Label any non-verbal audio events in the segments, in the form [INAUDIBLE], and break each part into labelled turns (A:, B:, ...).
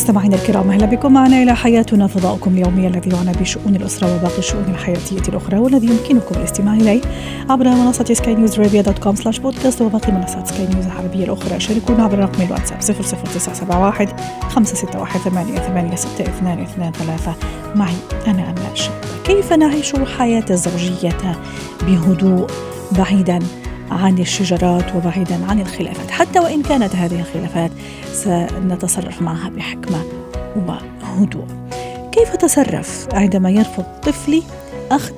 A: مستمعينا الكرام أهلا بكم معنا إلى حياتنا فضاؤكم اليومي الذي يعنى بشؤون الأسرة وباقي الشؤون الحياتية الأخرى والذي يمكنكم الاستماع إليه عبر منصة سكاي نيوز عربيه dot com slash podcast وباقي منصات سكاي نيوز العربية الأخرى. شاركونا عبر رقم الواتساب 00971 561 886223 معي أنا أمال كيف نعيش حياة الزوجيه بهدوء بعيدا؟ عن الشجارات وبعيدا عن الخلافات. حتى وإن كانت هذه الخلافات سنتصرف معها بحكمة وهدوء كيف أتصرف عندما يرفض طفلي أخذ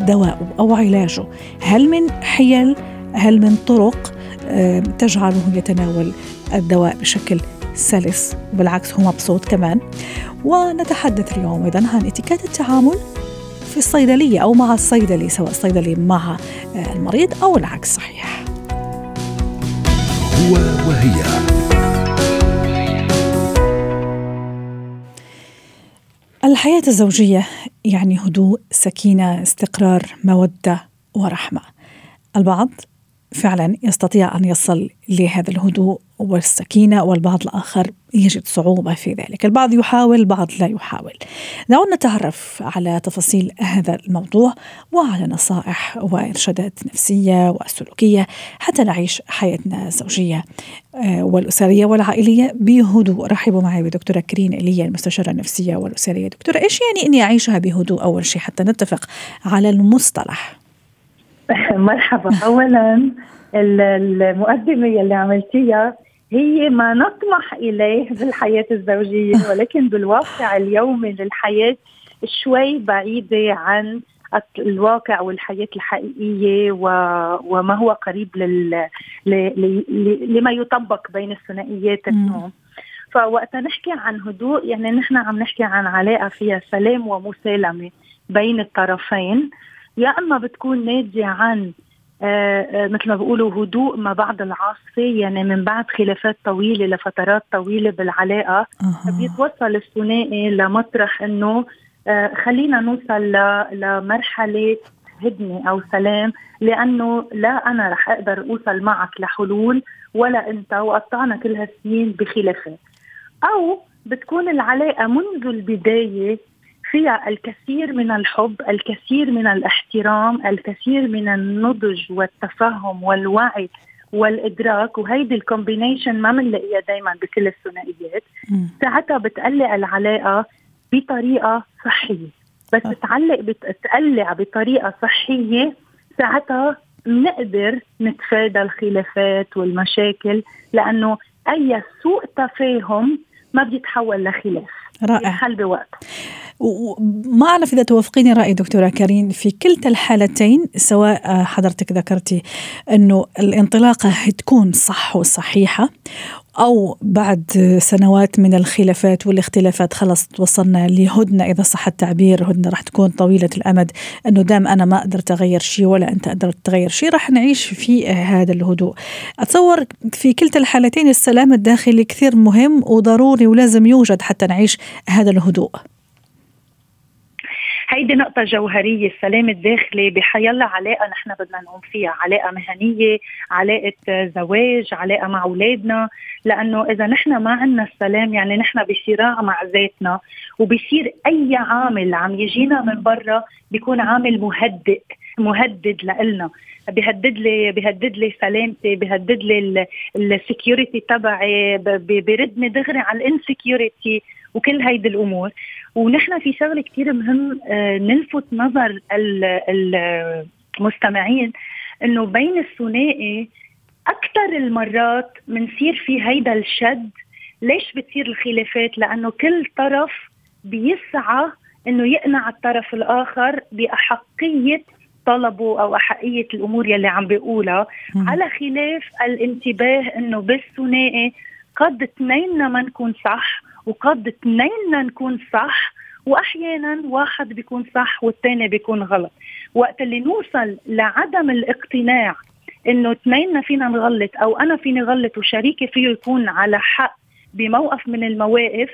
A: دواءه أو علاجه؟ هل من حيل؟ هل من طرق؟ تجعله يتناول الدواء بشكل سلس بالعكس هو مبسوط كمان. ونتحدث اليوم إذا عن اتكات التعامل. في الصيدلية أو مع الصيدلي سواء الصيدلي مع المريض أو العكس صحيح.
B: هو وهي.
A: الحياة الزوجية يعني هدوء سكينة استقرار مودة ورحمة. البعض فعلا يستطيع أن يصل لهذا الهدوء والسكينة والبعض الآخر يجد صعوبة في ذلك، البعض يحاول البعض لا يحاول. دعونا نتعرف على تفاصيل هذا الموضوع وعلى نصائح وإرشادات نفسية وسلوكية حتى نعيش حياتنا الزوجية آه، والأسرية والعائلية بهدوء. رحبوا معي بدكتورة كريم ايليا المستشارة النفسية والأسرية. دكتورة إيش يعني إني أعيشها بهدوء أول شيء حتى نتفق على المصطلح؟ [LAUGHS]
C: مرحبا. اولا المقدمة يلي عملتيها هي ما نطمح إليه بالحياة الزوجية [LAUGHS] ولكن بالواقع اليومي للحياة شوي بعيدة عن الواقع والحياة الحقيقية وما هو قريب لل... لما يطبق بين الثنائيات اليوم فوقت نحكي عن هدوء يعني نحن عم نحكي عن علاقة فيها سلام ومسالمة بين الطرفين. يا إما بتكون ناتجة عن آه آه مثل ما بيقولوا هدوء ما بعد العاصفة يعني من بعد خلافات طويلة لفترات طويلة بالعلاقة أه. بيتوصل الثنائي لمطرح إنه آه خلينا نوصل لمرحلة هدنة أو سلام لأنه لا أنا رح أقدر أوصل معك لحلول ولا أنت وقطعنا كل هالسنين بخلافات أو بتكون العلاقة منذ البداية فيها الكثير من الحب الكثير من الاحترام الكثير من النضج والتفهم والوعي والإدراك وهيدي الكومبينيشن ما بنلاقيها دائما بكل الثنائيات. ساعتها بتقلع العلاقة بطريقة صحية. بس تعلق بتقلع بطريقة صحية ساعتها بنقدر نتفادى الخلافات والمشاكل لأنه أي سوء تفاهم ما بيتحول لخلاف.
A: رائع.
C: حل بوقت.
A: وما أعرف إذا توافقيني رأي دكتورة كريم في كلتا الحالتين سواء حضرتك ذكرتي أنه الانطلاقة تكون صح وصحيحة أو بعد سنوات من الخلافات والاختلافات خلص توصلنا لهدنة. إذا صح التعبير هدنة راح تكون طويلة الأمد. أنه دام أنا ما قدرت أغير شيء ولا أنت قدرت تغير شيء راح نعيش في هذا الهدوء. أتصور في كلتا الحالتين السلام الداخلي كثير مهم وضروري ولازم يوجد حتى نعيش هذا الهدوء.
C: هيدي نقطة جوهرية السلام الداخلي بحيلا علاقة نحن بدنا نقوم فيها علاقة مهنية علاقة زواج علاقة مع أولادنا لأنه إذا نحن ما عندنا السلام يعني نحن بصراع مع ذاتنا وبصير أي عامل عم يجينا من برا بيكون عامل مهدئ مهدد لإلنا. بيهدد لي بيهدد لي سلامتي بيهدد لي ال security تبعي بيردني دغري على ال insecurity وكل هيدي الأمور. ونحن في شغلة كثير مهم آه، نلفت نظر المستمعين إنه بين الثنائي أكثر المرات بنصير في هيدا الشد. ليش بتصير الخلافات؟ لأنه كل طرف بيسعى إنه يقنع الطرف الآخر بأحقية طلبه أو أحقية الأمور يلي عم بيقولها. على خلاف الانتباه إنه بالثنائي قد اثنيننا ما نكون صح وقد اثنيننا نكون صح وأحيانا واحد بيكون صح والثاني بيكون غلط. وقت اللي نوصل لعدم الاقتناع إنه اثنيننا فينا نغلط أو أنا فيني غلط وشريكي فيه يكون على حق بموقف من المواقف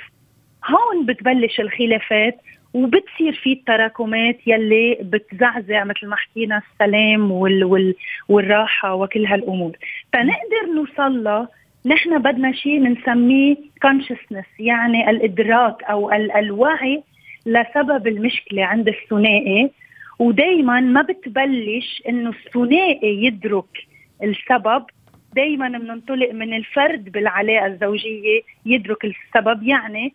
C: هون بتبلش الخلافات وبتصير في التراكمات يلي بتزعزع مثل ما حكينا السلام وال وال والراحة وكل هالأمور. تنقدر نوصل لها نحن بدنا شيء بنسميه consciousنس يعني الإدراك أو ال الوعي لسبب المشكلة عند الثنائي. ودائما ما بتبلش إنه الثنائي يدرك السبب. دائما بننطلق من الفرد بالعلاقة الزوجية يدرك السبب. يعني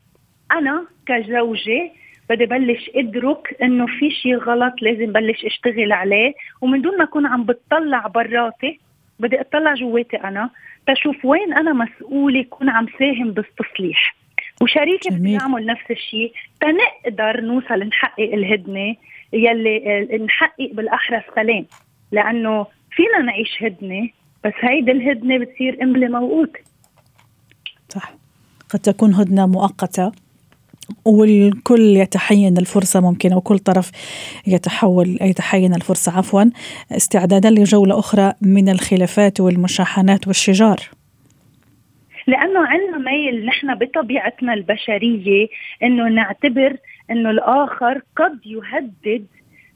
C: أنا كزوجة بدي بلش أدرك إنه في شيء غلط لازم بلش أشتغل عليه. ومن دون ما أكون عم بتطلع براتي بدي أطلع جواتي أنا تشوف وين أنا مسؤولة كون عم ساهم بالتصليح. وشريكي بده يعمل نفس الشيء تنقدر نوصل نحقق الهدنة يلي نحقق بالأحرى السلام. لأنه فينا نعيش هدنة بس هيدي الهدنة بتصير قنبله موقوته
A: صح. قد تكون هدنة مؤقتة. والكل يتحين الفرصة ممكن أو كل طرف يتحول يتحين الفرصة. عفوا. استعدادا لجولة أخرى من الخلافات والمشاحنات والشجار.
C: لأنه عندنا ميل نحن بطبيعتنا البشرية إنه نعتبر إنه الآخر قد يهدد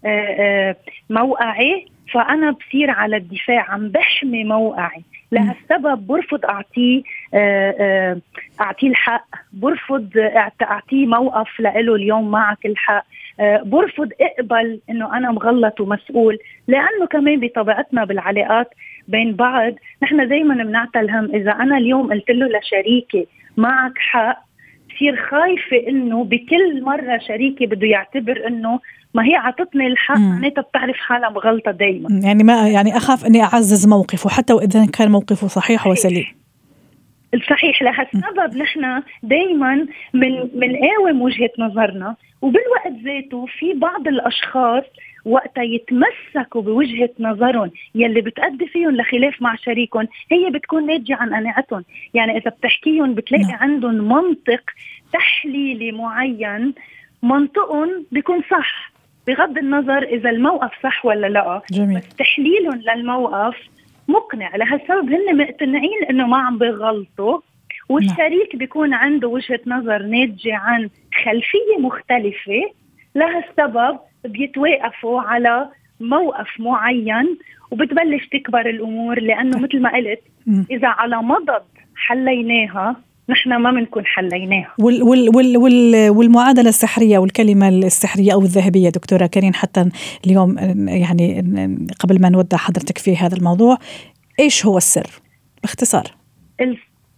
C: آه، آه، موقعي فأنا بصير على الدفاع عم بحمي موقعي. لهالسبب برفض أعطيه آه، أعطيه الحق برفض أعطيه موقف لإله اليوم معك الحق برفض اقبل إنه أنا مغلط ومسؤول لأنه كمان بطبيعتنا بالعلاقات بين بعض نحن دائما بنعطى الهم إذا أنا اليوم قلت له لشريكي معك حق بصير خايفة إنه بكل مرة شريكي بده يعتبر إنه ما هي عطتني الحق معناتها بتعرف حالها مغلطة دائما
A: يعني ما يعني أخاف إني أعزز موقفه حتى وإذا كان موقفه صحيح وسليم.
C: صحيح لهالسبب نحن دائما من بنقاوم وجهة نظرنا وبالوقت ذاته في بعض الأشخاص وقتها يتمسكوا بوجهة نظرهم يلي بتأدي فيهم لخلاف مع شريكهم هي بتكون ناتجة عن قناعتهم، يعني إذا بتحكيهم بتلاقي نعم. عندهم منطق تحليلي معين منطقهم بيكون صح بغض النظر إذا الموقف صح ولا لا.
A: جميل.
C: بس تحليلهم للموقف مقنع. لهالسبب هن مقتنعين إنه ما عم بغلطوا والشريك بيكون عنده وجهة نظر ناتجة عن خلفية مختلفة. لهالسبب بيتوقفوا على موقف معين وبتبلش تكبر الأمور لأنه مثل ما قلت إذا على مضض حليناها نحن ما بنكون حليناها.
A: وال وال وال وال والمعادلة السحرية والكلمة السحرية أو الذهبية دكتورة كريم حتى اليوم يعني قبل ما نودع حضرتك في هذا الموضوع إيش هو السر؟ باختصار.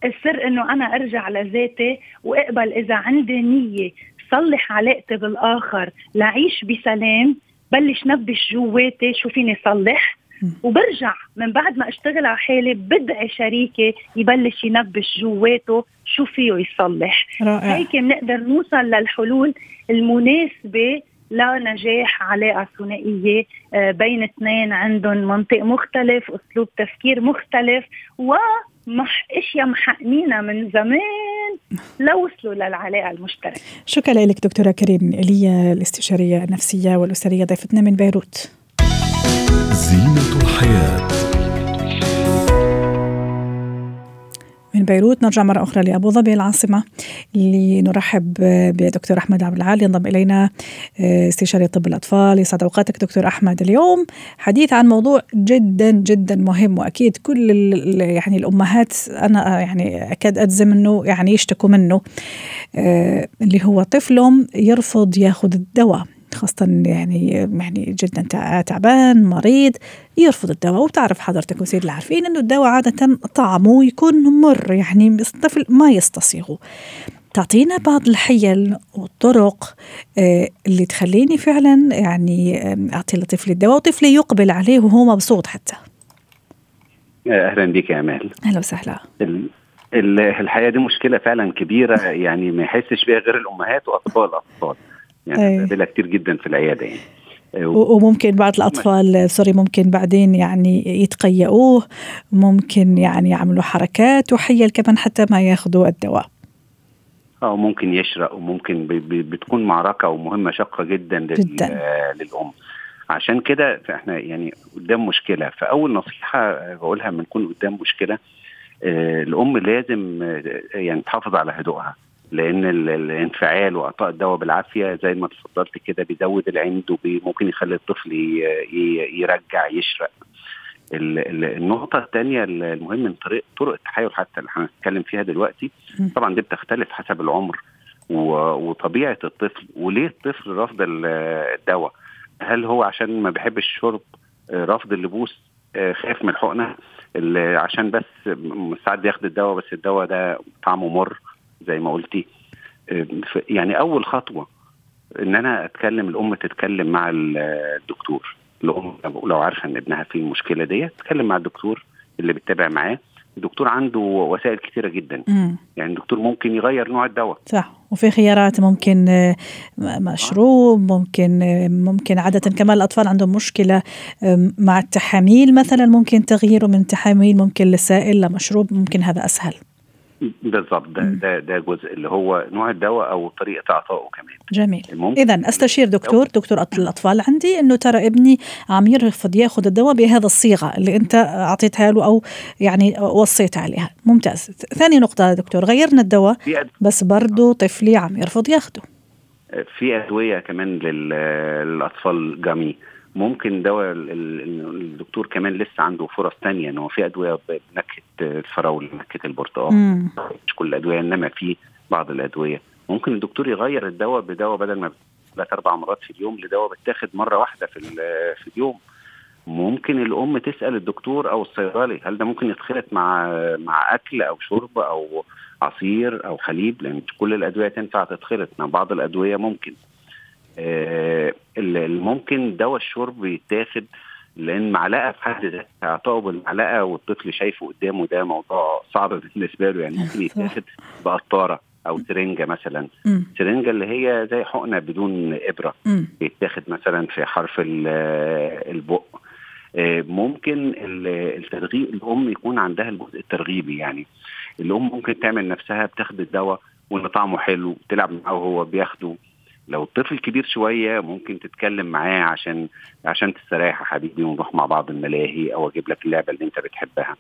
C: السر إنه أنا أرجع لذاتي وأقبل إذا عندي نية صلح علاقتي بالاخر لعيش بسلام بلش نبش جواتي شو فيني صلح؟ وبرجع من بعد ما اشتغل على حالي بدعي شريكي يبلش ينبش جواته شو فيه يصلح. رائع. هيك بنقدر نوصل للحلول المناسبة لنجاح علاقة ثنائية آه، بين اثنين عندهم منطق مختلف أسلوب تفكير مختلف و مح اشياء محقنينا من زمان لوصلوا للعلاقة المشتركة.
A: شكرا لك دكتورة كريم ايليا الاستشارية النفسية والأسرية ضيفتنا من بيروت. زينة الحياة من بيروت. نرجع مرة أخرى لأبو ظبي العاصمة لنرحب بدكتور أحمد عبد العال. ينضم إلينا آه، استشاري طب الأطفال. يسعد أوقاتك دكتور أحمد. اليوم حديث عن موضوع جدا جدا مهم وأكيد كل يعني الأمهات أنا يعني أكاد أجزم أنه يعني يشتكوا منه. آه، اللي هو طفلهم يرفض ياخذ الدواء. خاصة يعني يعني جدا تعبان مريض يرفض الدواء وتعرف حضرتك وسيد العارفين إنه الدواء عادة طعمه يكون مر يعني الطفل ما يستصيغه. تعطينا بعض الحيل والطرق آه، اللي تخليني فعلا يعني أعطي لطفلي الدواء وطفلي يقبل عليه وهو مبسوط حتى.
D: أهلا بك يا أمال.
A: أهلا وسهلا.
D: الحقيقة دي مشكلة فعلا كبيرة يعني ما يحسش بيها غير الأمهات وأطفال الاطفال يعني بقابلها كتير جدا في العيادة يعني.
A: وممكن بعض الأطفال سوري ممكن بعدين يعني يتقيؤوه ممكن يعني يعملوا حركات وحيل كمان حتى ما ياخذوا الدواء.
D: آه ممكن يشرق وممكن بتكون معركة ومهمه شاقة جدا, جدا. للأم. عشان كده إحنا يعني قدام مشكلة. فأول نصيحة بقولها لما نكون قدام مشكلة آه الأم لازم آه يعني تحافظ على هدوءها. لأن الانفعال وإعطاء الدواء بالعافية زي ما اتفضلت كده بيزود العند وممكن يخلي الطفل يرجع يشرق. النقطة الثانية المهم من طريق طرق التحايل حتى اللي هنتكلم فيها دلوقتي طبعا دي بتختلف حسب العمر وطبيعة الطفل وليه الطفل رفض الدواء. هل هو عشان ما بيحبش الشرب رفض اللبوس خايف من الحقنة عشان بس ساعات بياخد الدواء بس الدواء ده طعمه مر زي ما قلتي. يعني أول خطوة إن أنا أتكلم الأم تتكلم مع الدكتور. الأم لو عارفة إن ابنها فيه المشكلة دي تتكلم مع الدكتور اللي بتتابع معاه. الدكتور عنده وسائل كثيره جدا. مم. يعني الدكتور ممكن يغير نوع الدواء.
A: صح. وفي خيارات ممكن مشروب ممكن ممكن عادة كمان الأطفال عندهم مشكلة مع التحاميل مثلا ممكن تغييره من تحاميل ممكن لسائل لمشروب ممكن هذا أسهل.
D: بالضبط ده, ده ده جزء اللي هو نوع الدواء أو طريقة إعطائه كمان.
A: جميل. اذا أستشير دكتور دكتور الأطفال عندي إنه ترى ابني عم يرفض يأخذ الدواء بهذا الصيغة اللي أنت أعطيتها له أو يعني وصيت عليها. ممتاز. ثاني نقطة دكتور غيرنا الدواء بس برضه طفلي عم يرفض ياخده
D: في أدوية كمان للأطفال جامي. ممكن دواء الدكتور كمان لسه عنده فرص تانية إن هو في أدوية بنكهة الفراولة نكهه البرتقال. مش كل الأدوية إنما في بعض الأدوية. ممكن الدكتور يغير الدواء بدواء بدل ما ثلاث أربع مرات في اليوم لدواء بتاخد مرة واحدة في في اليوم. ممكن الأم تسأل الدكتور أو الصيدلي هل ده ممكن يتخلط مع مع أكل أو شرب أو عصير أو حليب؟ لأن مش كل الأدوية تنفع تتخلط مع بعض الأدوية ممكن. ممكن دواء الشرب يتاخد لأن معلقة في حد ذاتها اعطائه بالمعلقه والطفل شايفه قدامه ده موضوع صعب [LAUGHS] بالنسبة له يعني ممكن يتاخد بقطارة أو سرنجة مثلا. سرنجة اللي هي زي حقنة بدون إبرة. يتاخد مثلا في حرف البق. ممكن الترغيب الأم يكون عندها الجزء الترغيبي يعني الأم ممكن تعمل نفسها بتاخد الدواء وإن طعمه حلو تلعب معاه وهو بياخده. لو الطفل كبير شوية ممكن تتكلم معاه عشان عشان تستريح يا حبيبي ونروح مع بعض الملاهي أو أجيب لك اللعبة اللي أنت بتحبها.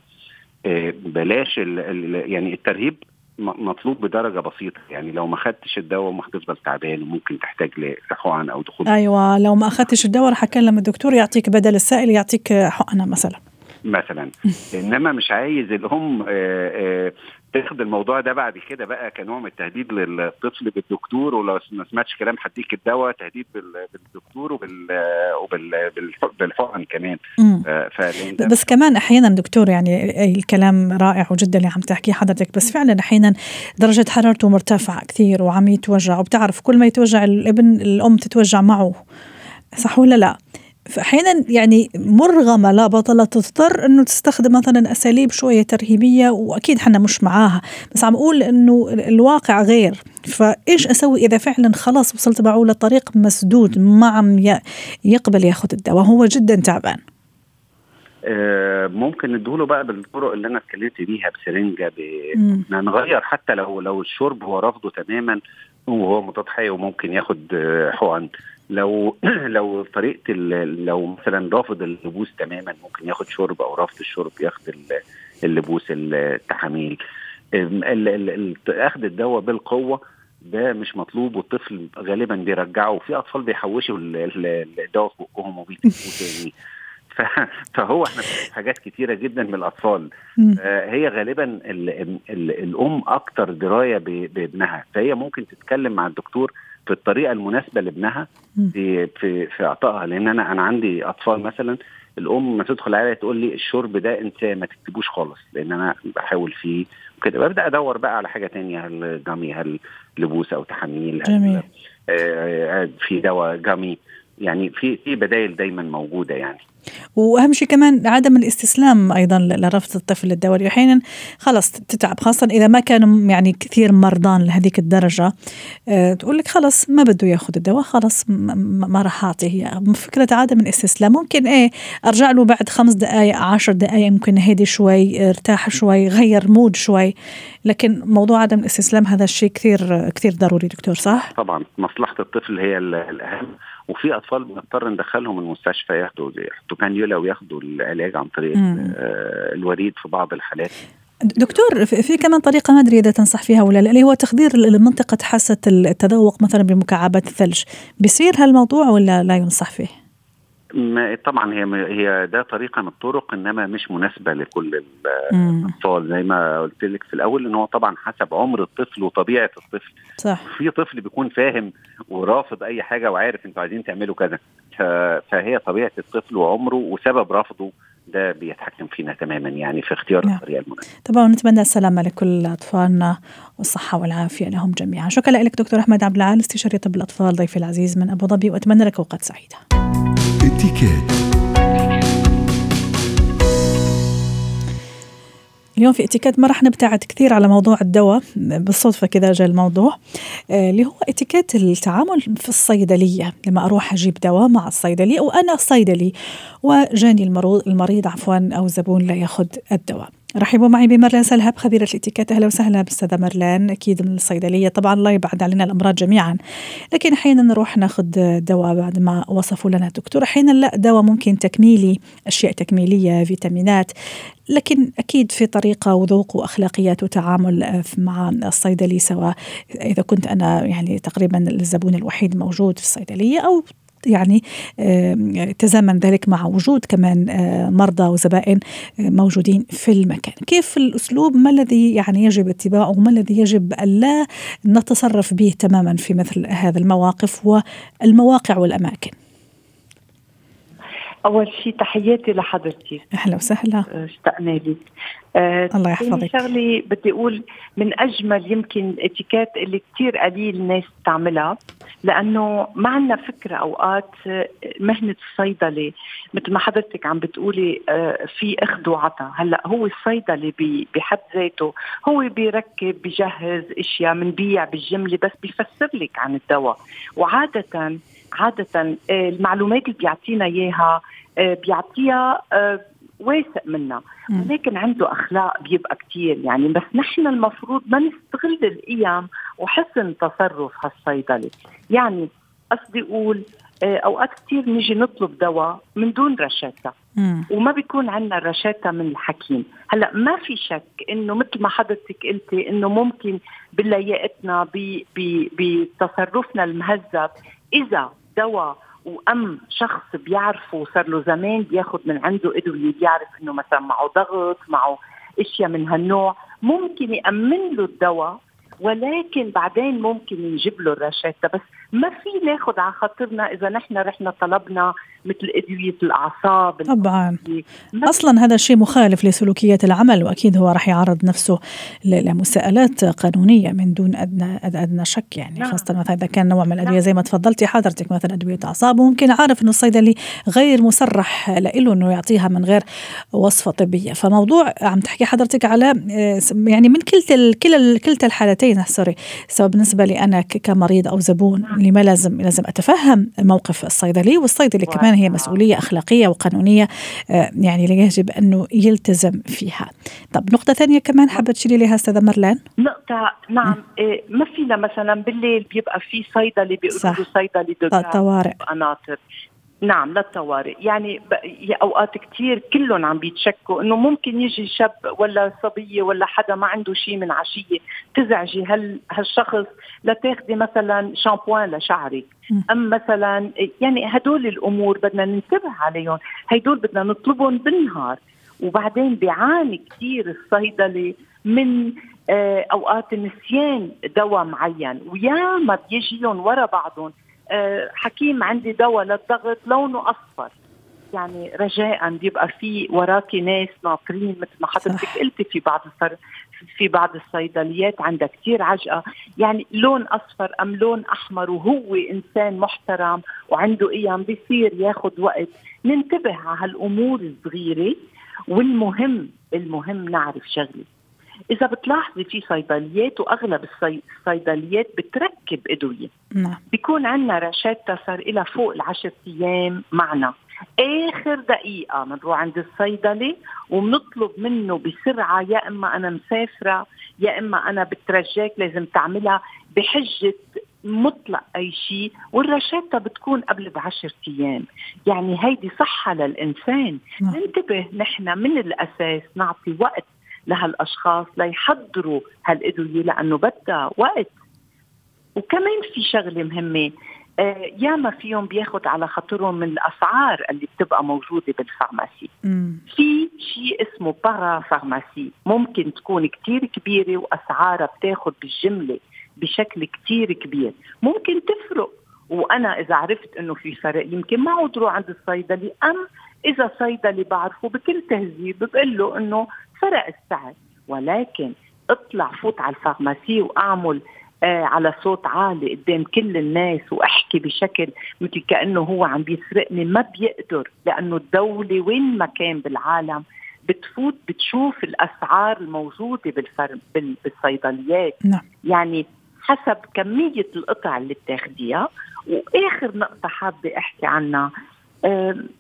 D: بلاش ال ال يعني الترهيب مطلوب بدرجة بسيطة. يعني لو ما خدتش الدواء ممكن تفضل تعبان وممكن تحتاج لحقن أو دخول.
A: أيوه لو ما أخدتش الدواء رح أكلم الدكتور يعطيك بدل السائل يعطيك حقنة مثلا.
D: مثلا. [LAUGHS] إنما مش عايز الأم تاخد الموضوع ده بعد كده بقى كنوع من التهديد للطفل بالدكتور ولو ما سمعتش كلام هديك الدواء تهديد بالدكتور وبال وبال بالحقن كمان
A: بس كمان أحيانا دكتور يعني الكلام رائع جدا اللي عم تحكيه حضرتك بس فعلا أحيانا درجة حرارته مرتفعة كثير وعم يتوجع وبتعرف كل ما يتوجع الابن الأم تتوجع معه صح ولا لا؟ فأحيانا يعني مرغمة لا بطله تضطر إنه تستخدم مثلا أساليب شوية ترهيبية وأكيد حنا مش معاها. بس عم أقول إنه الواقع غير. فإيش أسوي إذا فعلا خلاص وصلت معه لطريق مسدود ما عم يقبل ياخذ الدواء؟ هو جدا تعبان.
D: ممكن ندوله بقى بالطرق اللي أنا اتكلمت بيها بسرنجة نغير حتى لو لو الشرب هو رافضه تماما وهو متضحي وممكن ياخد حقن. لو [CLEARS THROAT] لو طريقة لو مثلا رافض اللبوس تماما ممكن ياخد شرب أو رافض الشرب ياخد اللبوس التحاميل. أخذ الدواء بالقوة ده مش مطلوب والطفل غالبا بيرجعه وفي أطفال بيحوشوا الدواء في بقهم وبيتنفوه [LAUGHS] تاني. فهو إحنا حاجات كتيرة جدا من الأطفال. آه هي غالبا ال ال الأم أكتر دراية بابنها. فهي ممكن تتكلم مع الدكتور في الطريقة المناسبة لابنها في في في إعطائها. لأن أنا أنا عندي أطفال مثلا الأم ما تدخل عليا تقول لي الشرب ده انت ما تكتبوش خالص لأن أنا بحاول فيه وكده. ببدأ أدور بقى على حاجة تانية هل جامي هل لبوس أو تحاميل
A: جميل.
D: آه في دواء جامي. يعني في في بدائل دايما موجودة يعني.
A: وأهم شيء كمان عدم الاستسلام أيضا لرفض الطفل للدواء أحيانا خلص تتعب. خاصة إذا ما كانوا يعني كثير مرضان لهذيك الدرجة أه تقول لك خلص ما بده ياخذ الدواء خلص ما راح أعطيه هي فكرة عدم الاستسلام ممكن إيه أرجع له بعد خمس دقائق عشر دقائق ممكن هدي شوي ارتاح شوي غير مود شوي. لكن موضوع عدم الاستسلام هذا الشيء كثير كثير ضروري دكتور صح؟
D: طبعا. مصلحة الطفل هي الأهم. وفي أطفال بنضطر ندخلهم المستشفى ياخدوا يحطوا كانيولا وياخدوا العلاج عن طريق الوريد في بعض الحالات.
A: دكتور في كمان طريقة ما أدري إذا تنصح فيها ولا لا اللي هو تخدير لمنطقة حاسة التذوق مثلا بمكعبات الثلج. بيصير هالموضوع ولا لا ينصح فيه؟
D: ما طبعا هي هي ده طريقة من الطرق إنما مش مناسبة لكل الأطفال زي ما قلت لك في الأول إن هو طبعا حسب عمر الطفل وطبيعة الطفل
A: صح
D: في طفل بيكون فاهم ورافض أي حاجة وعارف إنتوا عايزين تعملوا كذا فهي طبيعة الطفل وعمره وسبب رفضه ده بيتحكم فينا تماما يعني في اختيار نعم. الطريقة المناسبة.
A: طبعا نتمنى السلامة لكل أطفالنا والصحة والعافية لهم جميعا. شكرا لك دكتور أحمد عبد العال استشاري طب الأطفال ضيفي العزيز من أبو ظبي وأتمنى لك أوقات سعيدة. اتكات اليوم في إتيكيت ما راح نبتعد كثير على موضوع الدواء بالصدفة كذا جاء الموضوع اللي هو إتيكيت التعامل في الصيدلية لما أروح أجيب دواء مع الصيدلي أو أنا صيدلي وجاني المريض عفوا أو زبون لا يأخذ الدواء. رحبوا معي بمرلان سلهب خبيرة الاتيكيت أهلا وسهلا باستاذة مرلان أكيد من الصيدلية. طبعا الله يبعد علينا الأمراض جميعا. لكن أحيانا نروح ناخذ دواء بعد ما وصفوا لنا الدكتور أحيانا لا دواء ممكن تكميلي أشياء تكميلية فيتامينات. لكن أكيد في طريقة وذوق وأخلاقيات وتعامل مع الصيدلي سواء إذا كنت أنا يعني تقريبا الزبون الوحيد موجود في الصيدلية أو يعني تزامن ذلك مع وجود كمان مرضى وزبائن موجودين في المكان. كيف الأسلوب؟ ما الذي يعني يجب اتباعه؟ وما الذي يجب ألا نتصرف به تماما في مثل هذا المواقف والمواقع والأماكن؟
E: أول شيء تحياتي لحضرتك.
A: أهلا وسهلا.
E: اشتقنا لك.
A: آه الله يحفظك.
E: شغلي بدي أقول من أجمل يمكن الاتيكيت اللي كثير قليل الناس بتعملها لأنه ما عندنا فكرة أوقات مهنة الصيدلة مثل ما حضرتك عم بتقولي آه في أخذ وعطاء. هلأ هو الصيدلي بحد ذاته هو بيركب بجهز أشياء بنبيع بالجملة بس بيفسر لك عن الدواء. وعادة عادة المعلومات اللي بيعطينا إياها بيعطيها واثق منا. ولكن عنده أخلاق بيبقى كتير يعني. بس نحن المفروض ما نستغل القيم وحسن تصرف هالصيدلي. يعني قصدي أقول أوقات كثير نيجي نطلب دواء من دون رشاته وما بيكون عندنا الرشاته من الحكيم. هلأ ما في شك إنه مثل ما حضرتك قلتي إنه ممكن بلياقتنا بتصرفنا المهذب إذا دواء وأم شخص بيعرفه وصار له زمان بياخذ من عنده ادويه بيعرف إنه مثلا معه ضغط معه أشياء من هالنوع. ممكن يأمن له الدواء ولكن بعدين ممكن نجيب له الرشاته بس ما في ناخذ على خاطرنا إذا نحن رحنا طلبنا مثل أدوية الأعصاب
A: طبعا أصلا هذا الشيء مخالف لسلوكيات العمل وأكيد هو راح يعرض نفسه لمساءلات قانونية من دون ادنى أدنى شك يعني نعم. خاصة مثلا إذا كان نوع من الأدوية نعم. زي ما تفضلتي حضرتك مثلا أدوية أعصاب وممكن عارف إنه الصيدلي غير مسرح له إنه يعطيها من غير وصفة طبية فموضوع عم تحكي حضرتك على يعني من كلتا كلا كلتا الحالتين سوري سواء بالنسبة لي أنا كمريض أو زبون نعم. اللي ما لازم لازم أتفهم موقف الصيدلي والصيدلي كمان هي مسؤولية أخلاقية وقانونية يعني يجب انه يلتزم فيها. طب نقطة ثانية كمان حابة تشيري لها أستاذة مرلان؟
E: نقطة نعم إيه ما فينا مثلا بالليل بيبقى في صيدلي بيقولوا صيدلي
A: طوارئ
E: قناطر نعم للطوارئ. يعني أوقات كثير كلهم عم بيتشكوا إنه ممكن يجي شاب ولا صبية ولا حدا ما عنده شيء من عشية تزعجي هال هالشخص لتاخذي مثلا شامبوان لشعرك أم مثلا يعني هدول الأمور بدنا ننتبه عليهم. هدول بدنا نطلبهم بالنهار. وبعدين بيعاني كثير الصيدلي من أوقات نسيان دواء معين. وياما بيجيهم ورا بعضهم حكيم عندي دواء للضغط لونه أصفر. يعني رجاء بيبقى في وراكي ناس ناطرين مثل ما حضرتك قلتي في بعض الفر... في بعض الصيدليات عندها كثير عجقة. يعني لون أصفر أم لون أحمر وهو إنسان محترم وعنده قيم بيصير ياخذ وقت. ننتبه على هالأمور الصغيرة والمهم المهم نعرف شغلة. إذا بتلاحظي في صيدليات وأغلب الصيدليات بتركب ادويه
A: نعم.
E: بيكون عندنا رشاتة صار لها فوق العشر أيام معنا. آخر دقيقة بنروح عند الصيدلي وبنطلب منه بسرعة يا إما أنا مسافرة يا إما أنا بترجاك لازم تعملها بحجة مطلق أي شيء والرشاده بتكون قبل بعشرة أيام. يعني هيدي صحة للإنسان. نعم. ننتبه نحن من الأساس نعطي وقت لهالأشخاص ليحضروا هالإدوية لأنه بدها وقت. وكمان في شغلة مهمة آه ياما فيهم بياخد على خاطرهم من الأسعار اللي بتبقى موجودة بالفارماسي. في شيء اسمه parapharmacie. ممكن تكون كتير كبيرة وأسعارها بتاخد بالجملة بشكل كتير كبير. ممكن تفرق. وأنا إذا عرفت إنه في فرق يمكن ما عود روح عند الصيدلي. أما إذا صيدلي بعرفه بكل تهذيب بقول له إنه فرق السعر ولكن اطلع فوت على ال pharmacie وأعمل آه على صوت عالي قدام كل الناس وأحكي بشكل مثل كأنه هو عم بيسرقني. ما بيقدر لأنه الدولة وين ما كان بالعالم بتفوت بتشوف الأسعار الموجودة بالفرم بالصيدليات. نعم. يعني حسب كمية القطع اللي بتاخديها. وآخر نقطة حابة أحكي عنها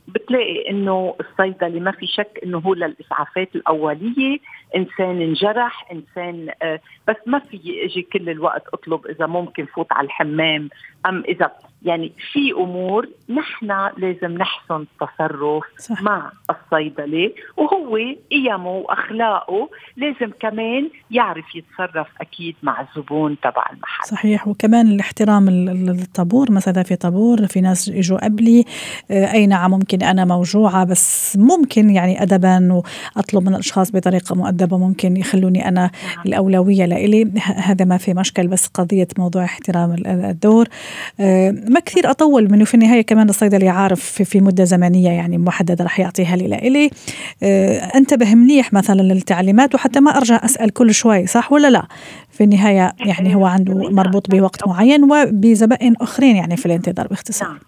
E: بتلاقي إنه الصيدلي ما في شك إنه هو للإسعافات الأولية. إنسان انجرح إنسان آه، بس ما في أجي كل الوقت أطلب إذا ممكن فوت على الحمام أم إذا يعني في أمور نحن لازم نحسن التصرف صح. مع الصيدلي وهو قيمه وأخلاقه لازم كمان يعرف يتصرف أكيد مع الزبون تبع المحل
A: صحيح وكمان الاحترام الطابور مثلا في طابور في ناس إجوا قبلي آه، اي نعم ممكن أنا موجوعة بس ممكن يعني ادبا وأطلب من الأشخاص بطريقة مؤدبة ممكن يخلوني أنا نعم. الأولوية لإلي هذا ما في مشكل بس قضية موضوع احترام الدور آه، ما كثير أطول منه في النهاية كمان الصيدلي عارف في, في مدة زمنية يعني محددة رح يعطيها لي لإلي. آه، أنتبه منيح مثلا للتعليمات وحتى ما أرجع أسأل كل شوي صح ولا لا؟ في النهاية يعني هو عنده مربوط بوقت معين وبزبائن أخرين يعني في الانتظار باختصار.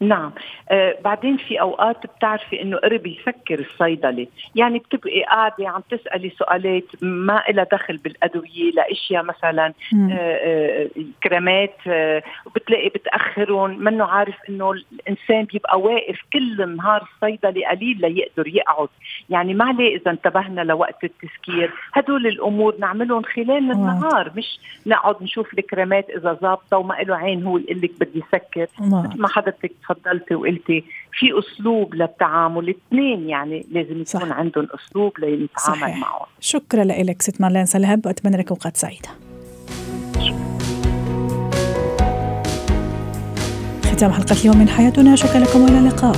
A: نعم.
E: آه بعدين في أوقات بتعرفي إنه قرب يفكر الصيدلي. يعني بتبقي قاعدة عم تسألي سؤالات ما لها دخل بالأدوية لاشياء مثلا آه آه كريمات آه وبتلاقي بتاخرهم منه عارف إنه الإنسان بيبقى واقف كل النهار الصيدلي قليل ليقدر يقعد. يعني ما عليه إذا انتبهنا لوقت التسكير. هدول الأمور نعملهم خلال النهار مش نقعد نشوف الكريمات إذا ظابطة وما له عين هو يقول لك بدي سكر مثل ما حضرتك تفضلتي وقلتي في أسلوب للتعامل. الاثنين يعني لازم يكون صح. عندهم أسلوب لنتعامل معهم.
A: شكرا لك ست مارلين سلهب. واتمنى لك اوقات سعيدة. ختام حلقة اليوم من حياتنا. شكرا لكم والى اللقاء.